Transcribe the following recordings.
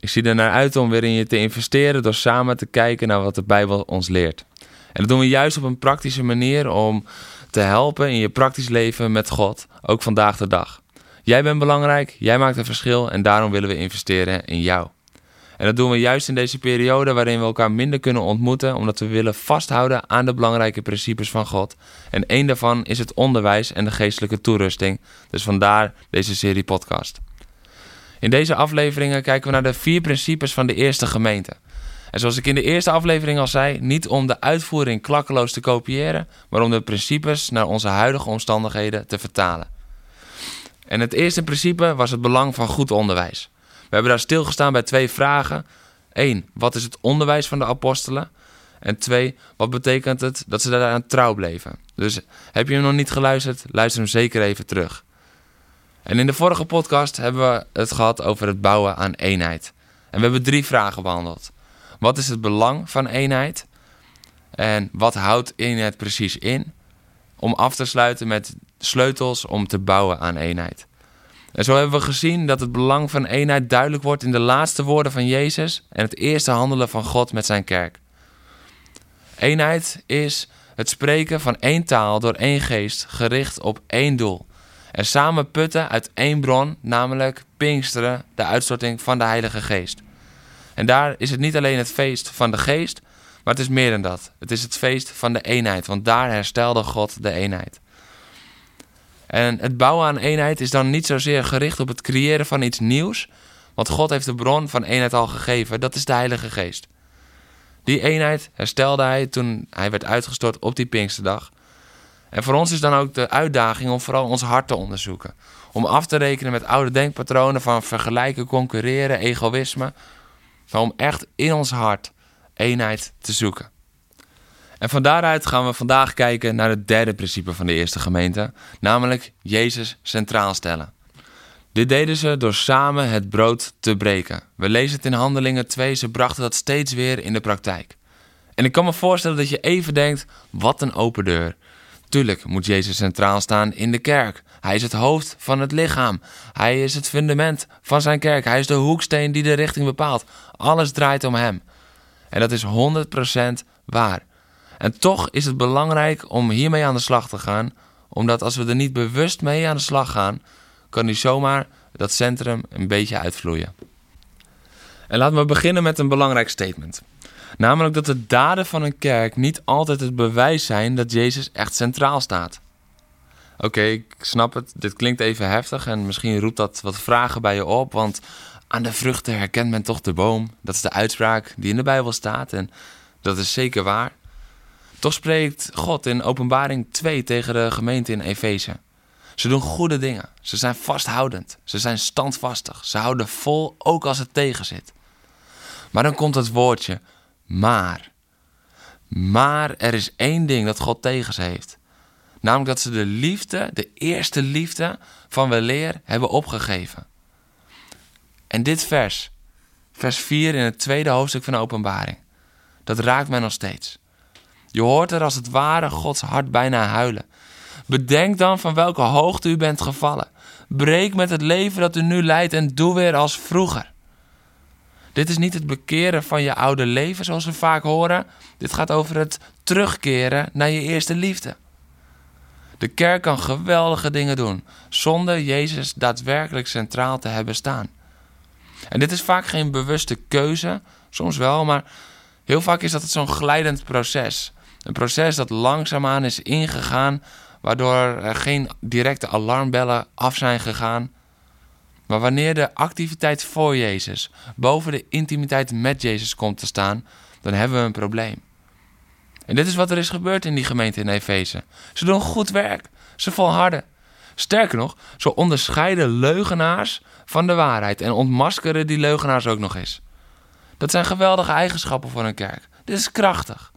Ik zie er naar uit om weer in je te investeren door samen te kijken naar wat de Bijbel ons leert. En dat doen we juist op een praktische manier om te helpen in je praktisch leven met God, ook vandaag de dag. Jij bent belangrijk, jij maakt een verschil en daarom willen we investeren in jou. En dat doen we juist in deze periode waarin we elkaar minder kunnen ontmoeten, omdat we willen vasthouden aan de belangrijke principes van God. En één daarvan is het onderwijs en de geestelijke toerusting. Dus vandaar deze serie podcast. In deze afleveringen kijken we naar de vier principes van de eerste gemeente. En zoals ik in de eerste aflevering al zei, niet om de uitvoering klakkeloos te kopiëren, maar om de principes naar onze huidige omstandigheden te vertalen. En het eerste principe was het belang van goed onderwijs. We hebben daar stilgestaan bij twee vragen. Eén, wat is het onderwijs van de apostelen? En twee, wat betekent het dat ze daaraan trouw bleven? Dus heb je hem nog niet geluisterd, luister hem zeker even terug. En in de vorige podcast hebben we het gehad over het bouwen aan eenheid. En we hebben drie vragen behandeld. Wat is het belang van eenheid? En wat houdt eenheid precies in? Om af te sluiten met sleutels om te bouwen aan eenheid. En zo hebben we gezien dat het belang van eenheid duidelijk wordt in de laatste woorden van Jezus en het eerste handelen van God met zijn kerk. Eenheid is het spreken van één taal door één geest, gericht op één doel. En samen putten uit één bron, namelijk Pinksteren, de uitstorting van de Heilige Geest. En daar is het niet alleen het feest van de Geest, maar het is meer dan dat. Het is het feest van de eenheid, want daar herstelde God de eenheid. En het bouwen aan eenheid is dan niet zozeer gericht op het creëren van iets nieuws, want God heeft de bron van eenheid al gegeven, dat is de Heilige Geest. Die eenheid herstelde hij toen hij werd uitgestort op die Pinksterdag. En voor ons is dan ook de uitdaging om vooral ons hart te onderzoeken. Om af te rekenen met oude denkpatronen van vergelijken, concurreren, egoïsme. Maar om echt in ons hart eenheid te zoeken. En van daaruit gaan we vandaag kijken naar het derde principe van de eerste gemeente, namelijk Jezus centraal stellen. Dit deden ze door samen het brood te breken. We lezen het in Handelingen 2, ze brachten dat steeds weer in de praktijk. En ik kan me voorstellen dat je even denkt: wat een open deur. Tuurlijk moet Jezus centraal staan in de kerk. Hij is het hoofd van het lichaam. Hij is het fundament van zijn kerk. Hij is de hoeksteen die de richting bepaalt. Alles draait om hem. En dat is 100% waar. En toch is het belangrijk om hiermee aan de slag te gaan, omdat als we er niet bewust mee aan de slag gaan, kan hij zomaar dat centrum een beetje uitvloeien. En laten we beginnen met een belangrijk statement. Namelijk dat de daden van een kerk niet altijd het bewijs zijn dat Jezus echt centraal staat. Oké, ik snap het. Dit klinkt even heftig en misschien roept dat wat vragen bij je op. Want aan de vruchten herkent men toch de boom. Dat is de uitspraak die in de Bijbel staat en dat is zeker waar. Toch spreekt God in Openbaring 2 tegen de gemeente in Efeze. Ze doen goede dingen. Ze zijn vasthoudend. Ze zijn standvastig. Ze houden vol ook als het tegenzit. Maar dan komt het woordje maar. Maar er is één ding dat God tegen ze heeft. Namelijk dat ze de liefde, de eerste liefde van weleer hebben opgegeven. En dit vers, vers 4 in het tweede hoofdstuk van de openbaring, dat raakt mij nog steeds. Je hoort er als het ware Gods hart bijna huilen. Bedenk dan van welke hoogte u bent gevallen. Breek met het leven dat u nu leidt en doe weer als vroeger. Dit is niet het bekeren van je oude leven, zoals we vaak horen. Dit gaat over het terugkeren naar je eerste liefde. De kerk kan geweldige dingen doen, zonder Jezus daadwerkelijk centraal te hebben staan. En dit is vaak geen bewuste keuze, soms wel, maar heel vaak is dat zo'n glijdend proces. Een proces dat langzaamaan is ingegaan, waardoor er geen directe alarmbellen af zijn gegaan. Maar wanneer de activiteit voor Jezus boven de intimiteit met Jezus komt te staan, dan hebben we een probleem. En dit is wat er is gebeurd in die gemeente in Efeze. Ze doen goed werk. Ze volharden. Sterker nog, ze onderscheiden leugenaars van de waarheid en ontmaskeren die leugenaars ook nog eens. Dat zijn geweldige eigenschappen voor een kerk. Dit is krachtig.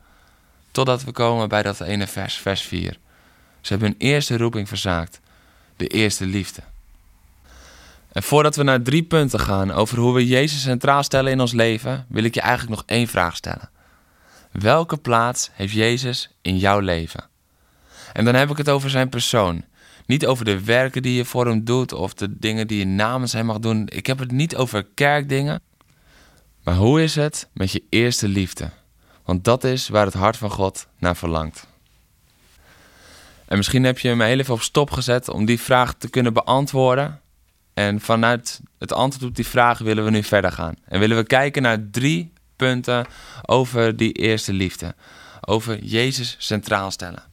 Totdat we komen bij dat ene vers, vers 4. Ze hebben hun eerste roeping verzaakt. De eerste liefde. En voordat we naar drie punten gaan over hoe we Jezus centraal stellen in ons leven, wil ik je eigenlijk nog één vraag stellen. Welke plaats heeft Jezus in jouw leven? En dan heb ik het over zijn persoon. Niet over de werken die je voor hem doet of de dingen die je namens hem mag doen. Ik heb het niet over kerkdingen. Maar hoe is het met je eerste liefde? Want dat is waar het hart van God naar verlangt. En misschien heb je hem heel even op stop gezet om die vraag te kunnen beantwoorden. En vanuit het antwoord op die vraag willen we nu verder gaan. En willen we kijken naar drie punten over die eerste liefde. Over Jezus centraal stellen.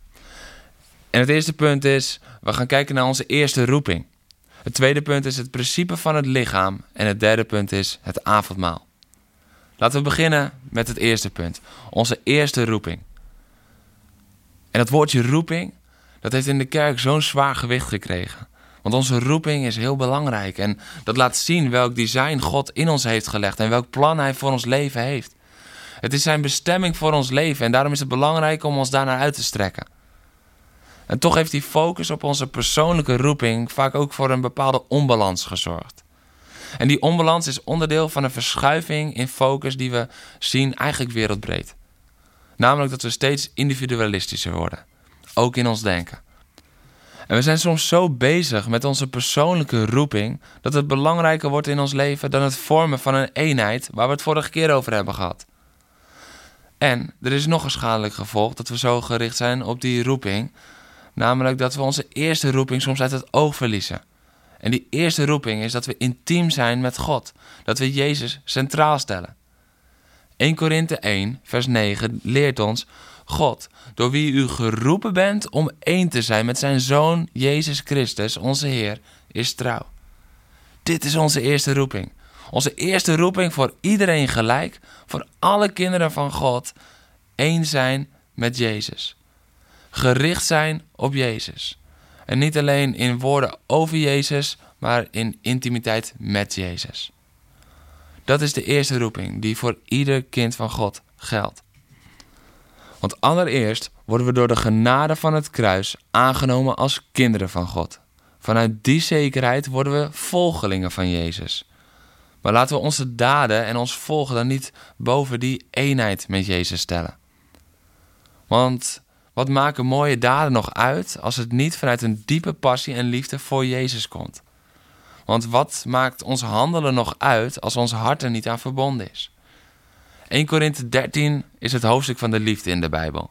En het eerste punt is, we gaan kijken naar onze eerste roeping. Het tweede punt is het principe van het lichaam. En het derde punt is het avondmaal. Laten we beginnen met het eerste punt. Onze eerste roeping. En dat woordje roeping, dat heeft in de kerk zo'n zwaar gewicht gekregen. Want onze roeping is heel belangrijk en dat laat zien welk design God in ons heeft gelegd en welk plan Hij voor ons leven heeft. Het is Zijn bestemming voor ons leven en daarom is het belangrijk om ons daarnaar uit te strekken. En toch heeft die focus op onze persoonlijke roeping vaak ook voor een bepaalde onbalans gezorgd. En die onbalans is onderdeel van een verschuiving in focus die we zien eigenlijk wereldbreed. Namelijk dat we steeds individualistischer worden, ook in ons denken. En we zijn soms zo bezig met onze persoonlijke roeping dat het belangrijker wordt in ons leven dan het vormen van een eenheid waar we het vorige keer over hebben gehad. En er is nog een schadelijk gevolg dat we zo gericht zijn op die roeping, namelijk dat we onze eerste roeping soms uit het oog verliezen. En die eerste roeping is dat we intiem zijn met God, dat we Jezus centraal stellen. 1 Korinthe 1, vers 9 leert ons God, door wie u geroepen bent om één te zijn met zijn Zoon Jezus Christus, onze Heer, is trouw. Dit is onze eerste roeping. Onze eerste roeping voor iedereen gelijk, voor alle kinderen van God, één zijn met Jezus. Gericht zijn op Jezus. En niet alleen in woorden over Jezus, maar in intimiteit met Jezus. Dat is de eerste roeping die voor ieder kind van God geldt. Want allereerst worden we door de genade van het kruis aangenomen als kinderen van God. Vanuit die zekerheid worden we volgelingen van Jezus. Maar laten we onze daden en ons volgen dan niet boven die eenheid met Jezus stellen. Want wat maken mooie daden nog uit als het niet vanuit een diepe passie en liefde voor Jezus komt? Want wat maakt ons handelen nog uit als ons hart er niet aan verbonden is? 1 Korinthe 13 is het hoofdstuk van de liefde in de Bijbel.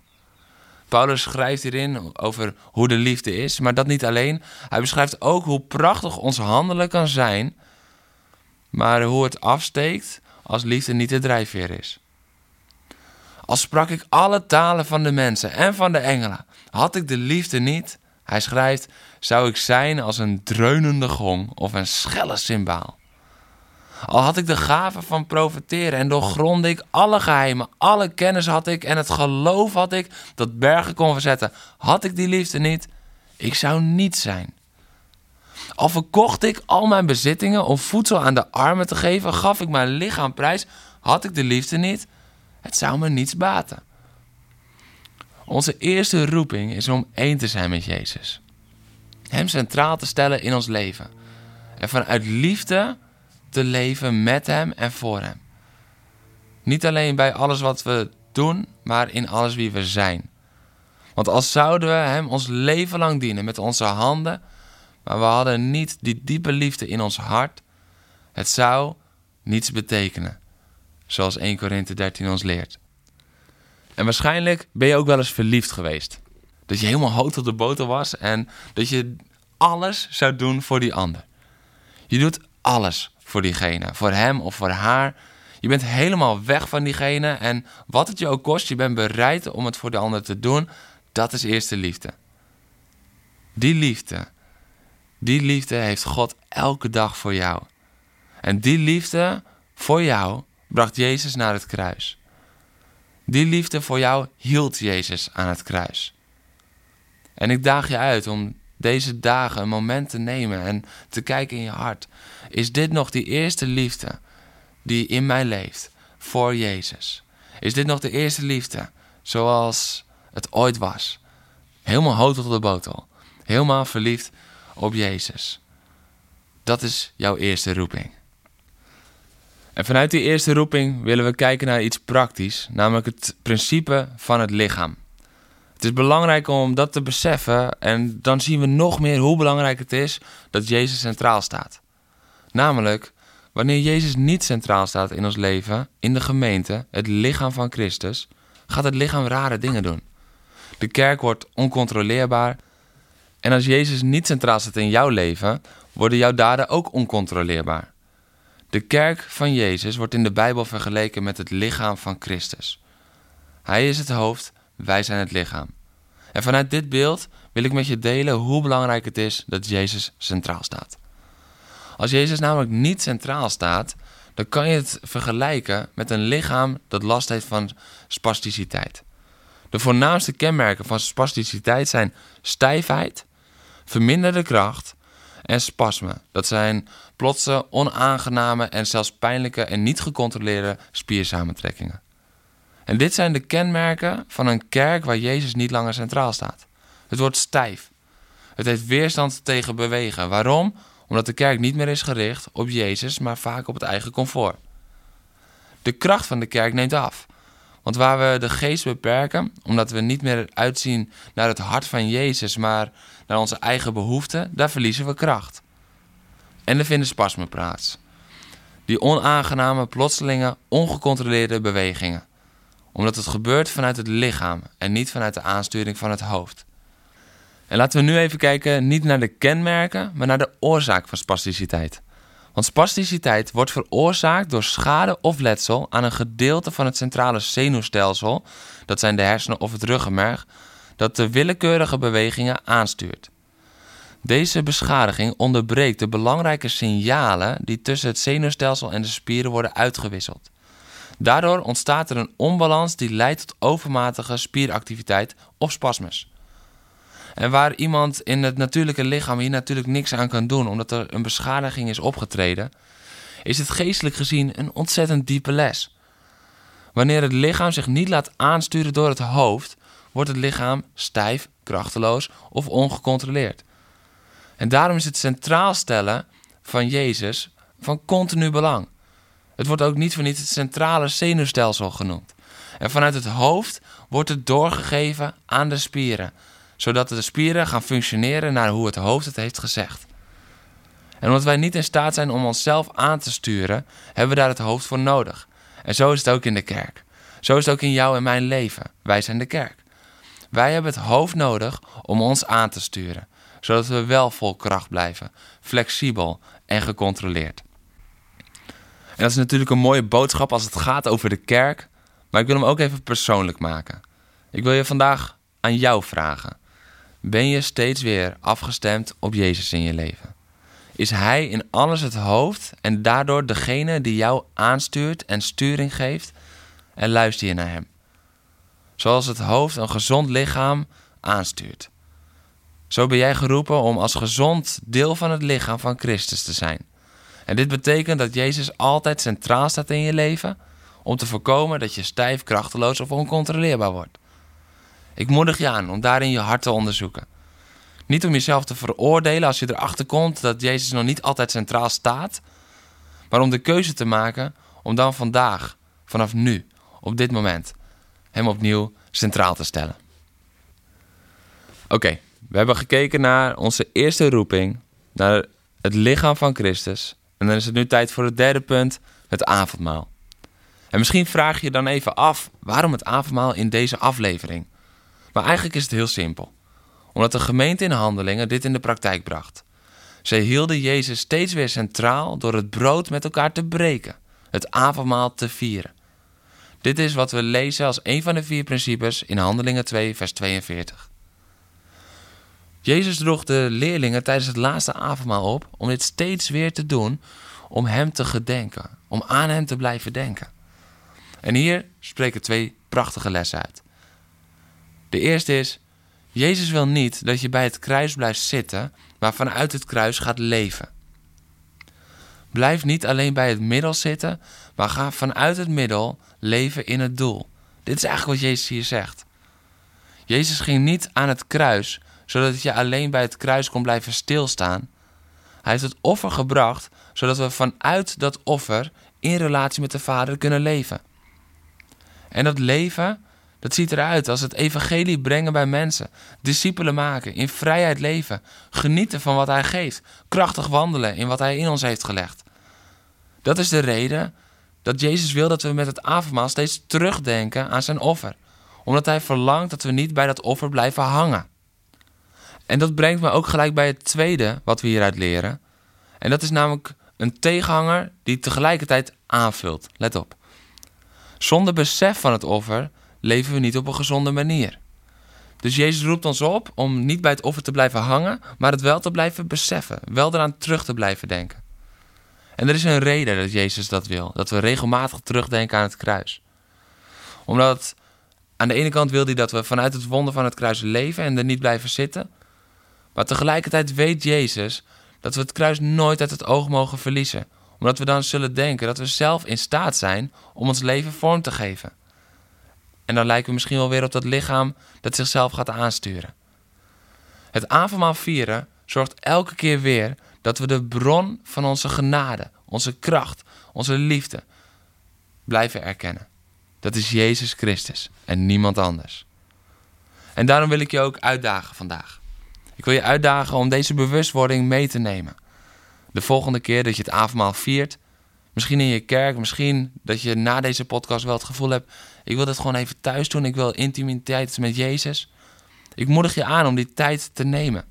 Paulus schrijft hierin over hoe de liefde is, maar dat niet alleen. Hij beschrijft ook hoe prachtig ons handelen kan zijn, maar hoe het afsteekt als liefde niet de drijfveer is. Als sprak ik alle talen van de mensen en van de engelen, had ik de liefde niet, hij schrijft, zou ik zijn als een dreunende gong of een schelle cymbaal. Al had ik de gave van profeteren en doorgrondde ik alle geheimen, alle kennis had ik en het geloof had ik dat bergen kon verzetten. Had ik die liefde niet, ik zou niet zijn. Al verkocht ik al mijn bezittingen om voedsel aan de armen te geven, gaf ik mijn lichaam prijs, had ik de liefde niet, het zou me niets baten. Onze eerste roeping is om één te zijn met Jezus. Hem centraal te stellen in ons leven. En vanuit liefde te leven met Hem en voor Hem. Niet alleen bij alles wat we doen, maar in alles wie we zijn. Want als zouden we Hem ons leven lang dienen met onze handen, maar we hadden niet die diepe liefde in ons hart, het zou niets betekenen, zoals 1 Korinthe 13 ons leert. En waarschijnlijk ben je ook wel eens verliefd geweest. Dat je helemaal hoog op de boter was en dat je alles zou doen voor die ander. Je doet alles voor diegene, voor hem of voor haar. Je bent helemaal weg van diegene en wat het je ook kost, je bent bereid om het voor de ander te doen. Dat is eerste liefde. Die liefde, die liefde heeft God elke dag voor jou. En die liefde voor jou bracht Jezus naar het kruis. Die liefde voor jou hield Jezus aan het kruis. En ik daag je uit om deze dagen een moment te nemen en te kijken in je hart. Is dit nog die eerste liefde die in mij leeft, voor Jezus? Is dit nog de eerste liefde, zoals het ooit was? Helemaal hout tot de botel. Helemaal verliefd op Jezus. Dat is jouw eerste roeping. En vanuit die eerste roeping willen we kijken naar iets praktisch, namelijk het principe van het lichaam. Het is belangrijk om dat te beseffen en dan zien we nog meer hoe belangrijk het is dat Jezus centraal staat. Namelijk, wanneer Jezus niet centraal staat in ons leven, in de gemeente, het lichaam van Christus, gaat het lichaam rare dingen doen. De kerk wordt oncontroleerbaar. En als Jezus niet centraal staat in jouw leven, worden jouw daden ook oncontroleerbaar. De kerk van Jezus wordt in de Bijbel vergeleken met het lichaam van Christus. Hij is het hoofd, wij zijn het lichaam. En vanuit dit beeld wil ik met je delen hoe belangrijk het is dat Jezus centraal staat. Als Jezus namelijk niet centraal staat, dan kan je het vergelijken met een lichaam dat last heeft van spasticiteit. De voornaamste kenmerken van spasticiteit zijn stijfheid, verminderde kracht en spasme. Dat zijn plotse, onaangename en zelfs pijnlijke en niet gecontroleerde spiersamentrekkingen. En dit zijn de kenmerken van een kerk waar Jezus niet langer centraal staat. Het wordt stijf. Het heeft weerstand tegen bewegen. Waarom? Omdat de kerk niet meer is gericht op Jezus, maar vaak op het eigen comfort. De kracht van de kerk neemt af. Want waar we de geest beperken, omdat we niet meer uitzien naar het hart van Jezus, maar naar onze eigen behoeften, daar verliezen we kracht. En er vinden spasmen plaats. Die onaangename, plotselinge, ongecontroleerde bewegingen. Omdat het gebeurt vanuit het lichaam en niet vanuit de aansturing van het hoofd. En laten we nu even kijken niet naar de kenmerken, maar naar de oorzaak van spasticiteit. Want spasticiteit wordt veroorzaakt door schade of letsel aan een gedeelte van het centrale zenuwstelsel, dat zijn de hersenen of het ruggenmerg, dat de willekeurige bewegingen aanstuurt. Deze beschadiging onderbreekt de belangrijke signalen die tussen het zenuwstelsel en de spieren worden uitgewisseld. Daardoor ontstaat er een onbalans die leidt tot overmatige spieractiviteit of spasmes. En waar iemand in het natuurlijke lichaam hier natuurlijk niks aan kan doen, omdat er een beschadiging is opgetreden, is het geestelijk gezien een ontzettend diepe les. Wanneer het lichaam zich niet laat aansturen door het hoofd, wordt het lichaam stijf, krachteloos of ongecontroleerd. En daarom is het centraal stellen van Jezus van continu belang. Het wordt ook niet voor niet het centrale zenuwstelsel genoemd. En vanuit het hoofd wordt het doorgegeven aan de spieren, zodat de spieren gaan functioneren naar hoe het hoofd het heeft gezegd. En omdat wij niet in staat zijn om onszelf aan te sturen, hebben we daar het hoofd voor nodig. En zo is het ook in de kerk. Zo is het ook in jou en mijn leven. Wij zijn de kerk. Wij hebben het hoofd nodig om ons aan te sturen, zodat we wel vol kracht blijven, flexibel en gecontroleerd. En dat is natuurlijk een mooie boodschap als het gaat over de kerk, maar ik wil hem ook even persoonlijk maken. Ik wil je vandaag aan jou vragen. Ben je steeds weer afgestemd op Jezus in je leven? Is Hij in alles het hoofd en daardoor degene die jou aanstuurt en sturing geeft? En luister je naar Hem? Zoals het hoofd een gezond lichaam aanstuurt. Zo ben jij geroepen om als gezond deel van het lichaam van Christus te zijn. En dit betekent dat Jezus altijd centraal staat in je leven om te voorkomen dat je stijf, krachteloos of oncontroleerbaar wordt. Ik moedig je aan om daarin je hart te onderzoeken. Niet om jezelf te veroordelen als je erachter komt dat Jezus nog niet altijd centraal staat, maar om de keuze te maken om dan vandaag, vanaf nu, op dit moment, Hem opnieuw centraal te stellen. Oké, we hebben gekeken naar onze eerste roeping, naar het lichaam van Christus. En dan is het nu tijd voor het derde punt, het avondmaal. En misschien vraag je je dan even af waarom het avondmaal in deze aflevering. Maar eigenlijk is het heel simpel. Omdat de gemeente in handelingen dit in de praktijk bracht. Zij hielden Jezus steeds weer centraal door het brood met elkaar te breken, het avondmaal te vieren. Dit is wat we lezen als een van de vier principes in Handelingen 2, vers 42. Jezus droeg de leerlingen tijdens het laatste avondmaal op om dit steeds weer te doen, om Hem te gedenken, om aan Hem te blijven denken. En hier spreken twee prachtige lessen uit. De eerste is, Jezus wil niet dat je bij het kruis blijft zitten, maar vanuit het kruis gaat leven. Blijf niet alleen bij het middel zitten, maar ga vanuit het middel leven in het doel. Dit is eigenlijk wat Jezus hier zegt. Jezus ging niet aan het kruis, zodat je alleen bij het kruis kon blijven stilstaan. Hij heeft het offer gebracht, zodat we vanuit dat offer in relatie met de Vader kunnen leven. En dat leven, dat ziet eruit als het evangelie brengen bij mensen, discipelen maken, in vrijheid leven, genieten van wat Hij geeft, krachtig wandelen in wat Hij in ons heeft gelegd. Dat is de reden dat Jezus wil dat we met het avondmaal steeds terugdenken aan zijn offer, omdat Hij verlangt dat we niet bij dat offer blijven hangen. En dat brengt me ook gelijk bij het tweede wat we hieruit leren. En dat is namelijk een tegenhanger die tegelijkertijd aanvult. Let op. Zonder besef van het offer leven we niet op een gezonde manier. Dus Jezus roept ons op om niet bij het offer te blijven hangen, maar het wel te blijven beseffen, wel eraan terug te blijven denken. En er is een reden dat Jezus dat wil, dat we regelmatig terugdenken aan het kruis. Omdat aan de ene kant wil hij dat we vanuit het wonder van het kruis leven en er niet blijven zitten, maar tegelijkertijd weet Jezus dat we het kruis nooit uit het oog mogen verliezen, omdat we dan zullen denken dat we zelf in staat zijn om ons leven vorm te geven. En dan lijken we misschien wel weer op dat lichaam dat zichzelf gaat aansturen. Het avondmaal vieren zorgt elke keer weer dat we de bron van onze genade, onze kracht, onze liefde blijven erkennen. Dat is Jezus Christus en niemand anders. En daarom wil ik je ook uitdagen vandaag. Ik wil je uitdagen om deze bewustwording mee te nemen. De volgende keer dat je het avondmaal viert, misschien in je kerk, misschien dat je na deze podcast wel het gevoel hebt: ik wil dit gewoon even thuis doen, ik wil intimiteit met Jezus. Ik moedig je aan om die tijd te nemen.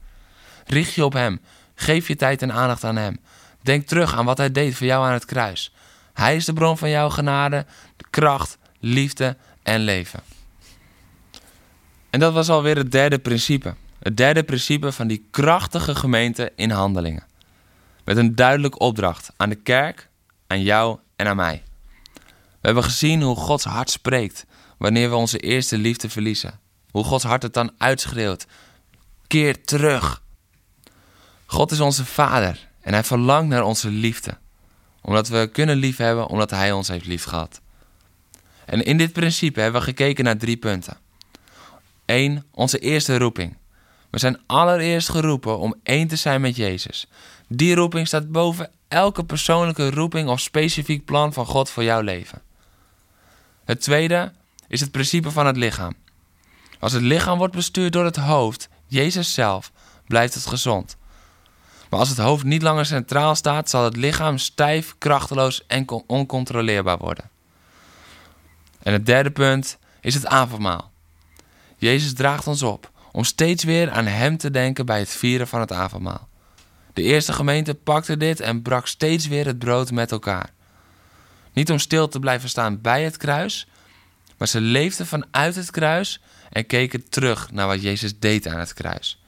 Richt je op Hem. Geef je tijd en aandacht aan Hem. Denk terug aan wat Hij deed voor jou aan het kruis. Hij is de bron van jouw genade, kracht, liefde en leven. En dat was alweer het derde principe. Het derde principe van die krachtige gemeente in handelingen. Met een duidelijke opdracht aan de kerk, aan jou en aan mij. We hebben gezien hoe Gods hart spreekt wanneer we onze eerste liefde verliezen. Hoe Gods hart het dan uitschreeuwt. Keer terug. God is onze Vader en Hij verlangt naar onze liefde. Omdat we kunnen liefhebben omdat Hij ons heeft liefgehad. En in dit principe hebben we gekeken naar drie punten. 1. Onze eerste roeping. We zijn allereerst geroepen om één te zijn met Jezus. Die roeping staat boven elke persoonlijke roeping of specifiek plan van God voor jouw leven. Het tweede is het principe van het lichaam. Als het lichaam wordt bestuurd door het hoofd, Jezus zelf, blijft het gezond. Maar als het hoofd niet langer centraal staat, zal het lichaam stijf, krachteloos en oncontroleerbaar worden. En het derde punt is het avondmaal. Jezus draagt ons op om steeds weer aan Hem te denken bij het vieren van het avondmaal. De eerste gemeente pakte dit en brak steeds weer het brood met elkaar. Niet om stil te blijven staan bij het kruis, maar ze leefden vanuit het kruis en keken terug naar wat Jezus deed aan het kruis.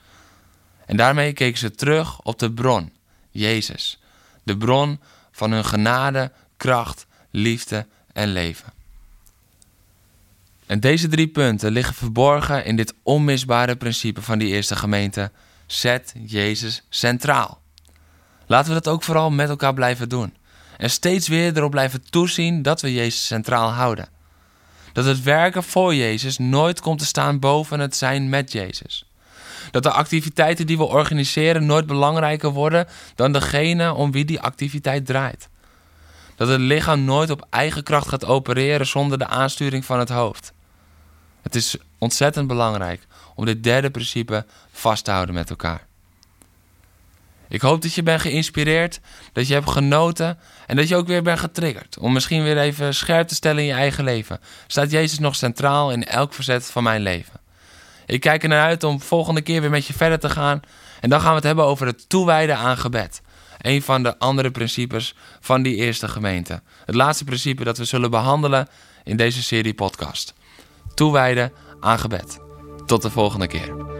En daarmee keken ze terug op de bron, Jezus, de bron van hun genade, kracht, liefde en leven. En deze drie punten liggen verborgen in dit onmisbare principe van die eerste gemeente: zet Jezus centraal. Laten we dat ook vooral met elkaar blijven doen. En steeds weer erop blijven toezien dat we Jezus centraal houden. Dat het werken voor Jezus nooit komt te staan boven het zijn met Jezus. Dat de activiteiten die we organiseren nooit belangrijker worden dan degene om wie die activiteit draait. Dat het lichaam nooit op eigen kracht gaat opereren zonder de aansturing van het hoofd. Het is ontzettend belangrijk om dit derde principe vast te houden met elkaar. Ik hoop dat je bent geïnspireerd, dat je hebt genoten en dat je ook weer bent getriggerd. Om misschien weer even scherp te stellen in je eigen leven. Staat Jezus nog centraal in elk verzet van mijn leven? Ik kijk er naar uit om volgende keer weer met je verder te gaan. En dan gaan we het hebben over het toewijden aan gebed. Een van de andere principes van die eerste gemeente. Het laatste principe dat we zullen behandelen in deze serie podcast. Toewijden aan gebed. Tot de volgende keer.